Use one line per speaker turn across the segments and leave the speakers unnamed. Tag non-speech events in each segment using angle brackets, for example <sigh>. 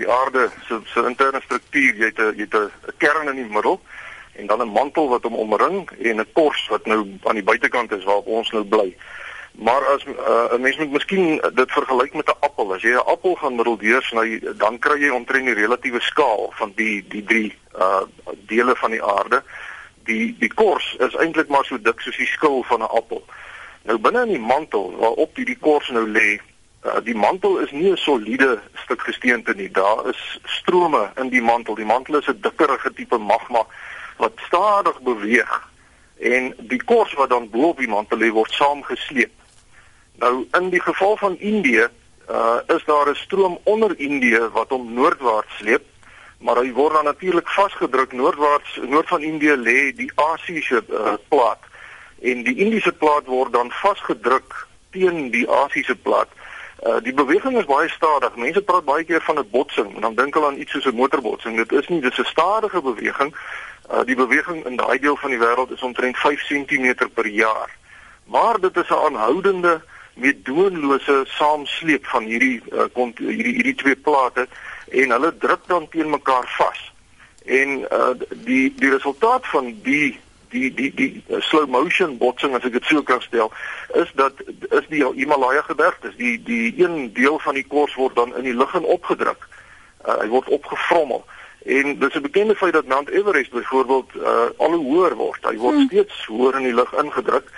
Die aarde se se interne struktuur, jy het 'n jy het 'n kern in die middel en dan 'n mantel wat hom omring en 'n kors wat nou aan die buitekant is waar ons nou bly. Maar as uh, 'n mens moet miskien dit vergelyk met 'n appel. As jy 'n appel gaan middeldeur sny, dan kry jy omtrent die relatiewe skaal van die die drie uh dele van die aarde. Die die kors is eintlik maar so dik soos die skil van 'n appel. Nou binne in die mantel waarop die, die kors nou lê, uh, die mantel is nie 'n soliede stuk gesteente nie. Daar is strome in die mantel. Die mantel is 'n dikkerige tipe magma wat stadig beweeg en die kors wat dan bo op die mantel lê word saamgesleep. Nou in die geval van Indië uh is daar 'n stroom onder Indië wat hom noordwaarts sleep, maar hy word dan natuurlik vasgedruk noordwaarts. Noord van Indië lê die Asiëse uh, plaat en die Indiese plaat word dan vasgedruk teen die Asiëse plaat. Uh die beweging is baie stadig. Mense praat baie keer van 'n botsing en dan dink hulle aan iets soos 'n motorbotsing. Dit is nie, dit is 'n stadige beweging. Uh die beweging in daai deel van die wêreld is omtrent 5 cm per jaar. Maar dit is 'n aanhoudende met doonlose saamsleep van hierdie uh, hierdie hierdie twee plate en hulle druk dan teen mekaar vas. En uh, die die resultaat van die die die die slow motion botsing as ek dit sou kan stel is dat is die Himalaya gebergtes die die een deel van die kors word dan in die lug in opgedruk. Uh, hy word opgevrommel. En dis 'n bekende feit dat Mount Everest byvoorbeeld uh, al hoe hoër word. Hy word hmm. steeds hoër in die lug ingedruk.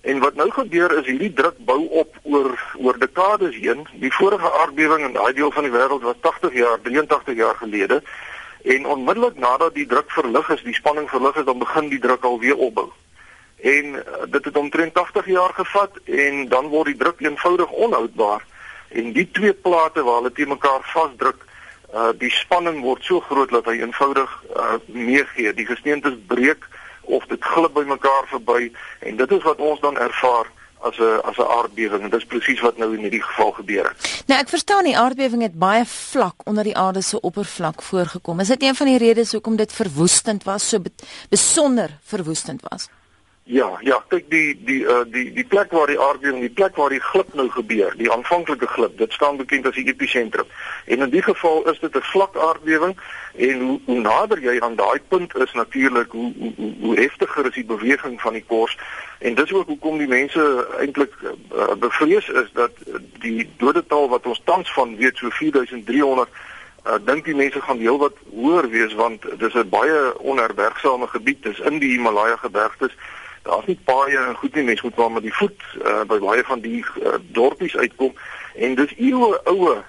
En wat nou gebeur is hierdie druk bou op oor oor dekades heen. Die vorige aardbewing in daai deel van die wêreld was 80 jaar, 83 jaar gelede. En onmiddellik nadat die druk verlig is, die spanning verlig is, dan begin die druk alweer opbou. En uh, dit het omtrent 80 jaar gevat en dan word die druk eenvoudig onhoudbaar. En die twee plate waar hulle te mekaar vasdruk, uh, die spanning word so groot dat hy eenvoudig uh, meegee. Die gesteentes breek of dit glip by mekaar verby en dit is wat ons dan ervaar as 'n as 'n aardbewing en dis presies wat nou in hierdie geval gebeur het.
Nou ek verstaan die aardbewing het baie vlak onder die aarde se oppervlak voorgekom. Is dit een van die redes hoekom dit verwoestend was, so besonder verwoestend was?
Ja, ja, kyk die die uh die die plek waar die aardbewing, die plek waar die glip nou gebeur, die aanvanklike glip, dit staan bekend as die episentrum. En in die geval is dit 'n vlak aardbewing en hoe, hoe nader jy aan daai punt is natuurlik hoe hoe hoe, hoe heftiger is die beweging van die kors. En dis ook hoekom die mense eintlik uh, bevrees is dat die dodetal wat ons tans van weet so 4300 Uh, dink die mense gaan heelwat hoër wees want dis 'n baie onherbergsame gebied dis in die Himalaya gebergtes daar's nie en goed nie. Mense moet maar met die voet uh, by baie van die uh, dorpies uitkom. En dis eeue oue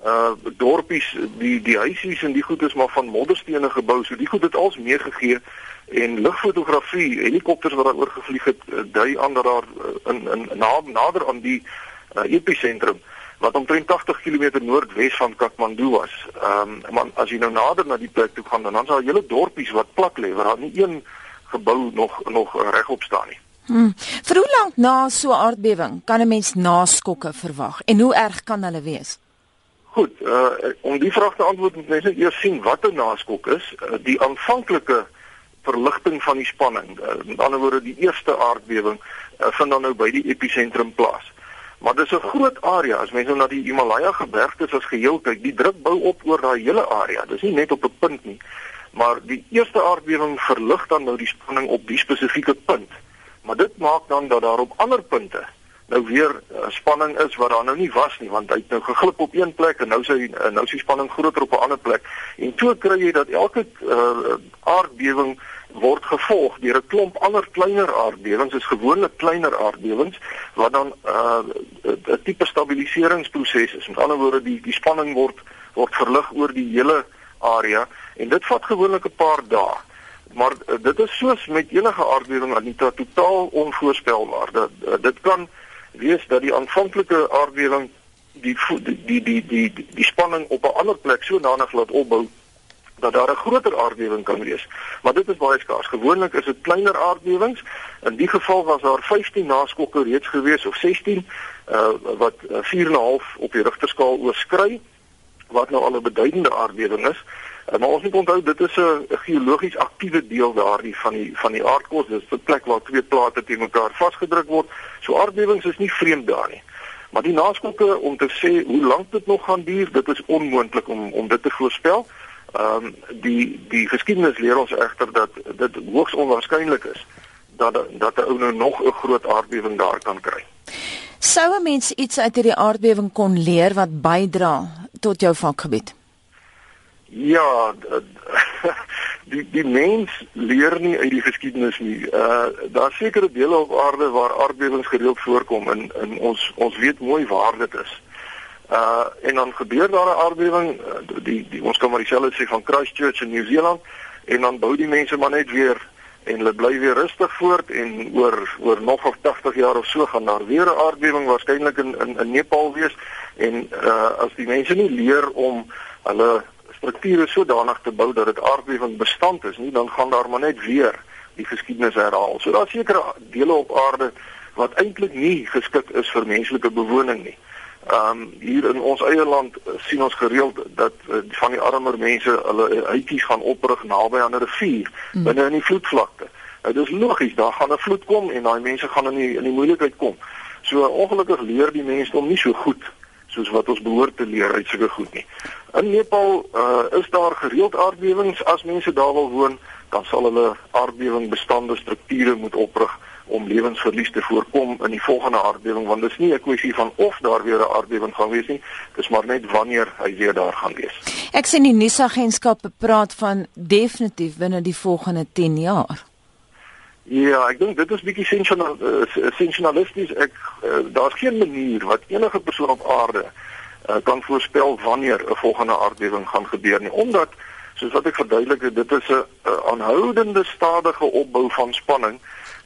uh dorpies die die huisies en die goed is maar van modderstene gebou. So die goed het als meegegee en lugfotografie helikopters wat daar oor gevlieg het dui aan dat daar in in na, nader aan die uh, episentrum wat omtrent 80 km noordwes van Kathmandu was. Ehm um, maar as jy nou nader na die plek toe gaan dan dan is daar hele dorpies wat plat lê waar daar nie een gebou nog nog regop staan nie.
Hmm. Vir hoe lank na so 'n aardbewing kan 'n mens naskokke verwag en hoe erg kan hulle wees?
Goed, uh om die vraag te antwoord moet mens eers sien wat 'n naskok is. Uh, die aanvanklike verligting van die spanning, uh, met ander woorde die eerste aardbewing uh, vind dan nou by die episentrum plaas. Maar dis 'n groot area as mens nou na die Himalaya gebergtes as geheel kyk, die druk bou op oor daai hele area. Dis nie net op 'n punt nie maar die eerste aardbewing verlig dan nou die spanning op die spesifieke punt. Maar dit maak dan dat daar op ander punte nou weer uh, spanning is wat daar nou nie was nie want hy het nou geglip op een plek en nou sy uh, nou sy spanning groter op 'n ander plek. En toe kry jy dat elke uh, aardbewing word gevolg deur 'n klomp ander kleiner aardbewings, is gewoonlik kleiner aardbewings wat dan 'n uh, tipe stabiliseringsproses is. Met ander woorde die die spanning word word verlig oor die hele area en dit vat gewoonlik 'n paar dae. Maar uh, dit is soos met enige aardbewing die totaal onvoorspelbaar. Dat uh, dit kan wees dat die aanvanklike aardbewing die die die die die die spanning op 'n ander plek sodanig laat opbou dat daar 'n groter aardbewing kan wees. Maar dit is baie skaars. Gewoonlik is dit kleiner aardbewings. In die geval was daar 15 naskokke reeds gewees of 16 uh, wat uh, 4.5 op die Richterskaal oorskry wat nou al 'n beduidende aardbewing is. Uh, maar ons moet onthou dit is 'n geologies aktiewe deel daardie van die van die aardkos. Dit is 'n plek waar twee plate teen mekaar vasgedruk word. So aardbewings is nie vreemd daar nie. Maar die naskokke om te sê hoe lank dit nog gaan duur, dit is onmoontlik om om dit te voorspel. Ehm um, die die geskiedenis leer ons egter dat dit hoogs onwaarskynlik is dat dat 'n ou nou nog 'n groot aardbewing daar kan kry.
Sou 'n mens iets uit hierdie aardbewing kon leer wat bydra tot jou vakgebied?
Ja, <laughs> die die mens leer nie uit die geskiedenis nie. Uh daar sekerre dele op aarde waar aardbewings gereeld voorkom en en ons ons weet mooi waar dit is. Uh en dan gebeur daar 'n aardbewing, uh, die die ons kan maar dieselfde sê van Christchurch in Nieu-Seeland en dan bou die mense maar net weer en hulle bly weer rustig voort en oor oor nog of 80 jaar of so gaan daar weer 'n aardbewing waarskynlik in, in in Nepal wees en uh as die mense nie leer om hulle strukture sodanig te bou dat dit aardbewing bestand is nie, dan gaan daar maar net weer die geskiedenis herhaal. So daar seker dele op aarde wat eintlik nie geskik is vir menslike bewoning nie. Um hier in ons eie land uh, sien ons gereeld dat uh, van die armer mense hulle huisies gaan oprig naby aan 'n rivier hmm. binne in die vloedvlakte. Nou dis logies, daar gaan 'n vloed kom en daai mense gaan in die in die moeilikheid kom. So ongelukkig leer die mense om nie so goed soos wat ons behoort te leer uit sulke goed nie. In Nepal uh, is daar gereeld aardbewings. As mense daar wil woon, dan sal hulle aardbewingbestande strukture moet oprig om lewensverlies te voorkom in die volgende aardbewing want dit is nie 'n kwessie van of daar weer 'n aardbewing gaan wees nie, dis maar net wanneer hy weer daar gaan wees.
Ek sien die nuusagentskappe praat van definitief binne die volgende 10 jaar.
Ja, ek dink dit is bietjie sensasionalisties. Ek uh, daar's geen manier wat enige persoon op aarde uh, kan voorspel wanneer 'n volgende aardbewing gaan gebeur nie, omdat soos wat ek verduidelik het, dit is 'n aanhoudende stadige opbou van spanning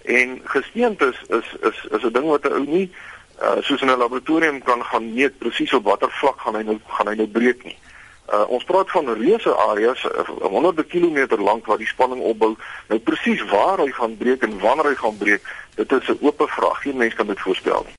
en gesteentes is is is 'n ding wat 'n ou nie uh, soos in 'n laboratorium kan gaan meet presies op watter vlak gaan hy nou gaan hy nou breek nie. Uh, ons praat van reuse areas, uh, honderde kilometer lank waar die spanning opbou. Nou presies waar hy gaan breek en wanneer hy gaan breek, dit is 'n oop vraag. Geen mens kan dit voorspel nie.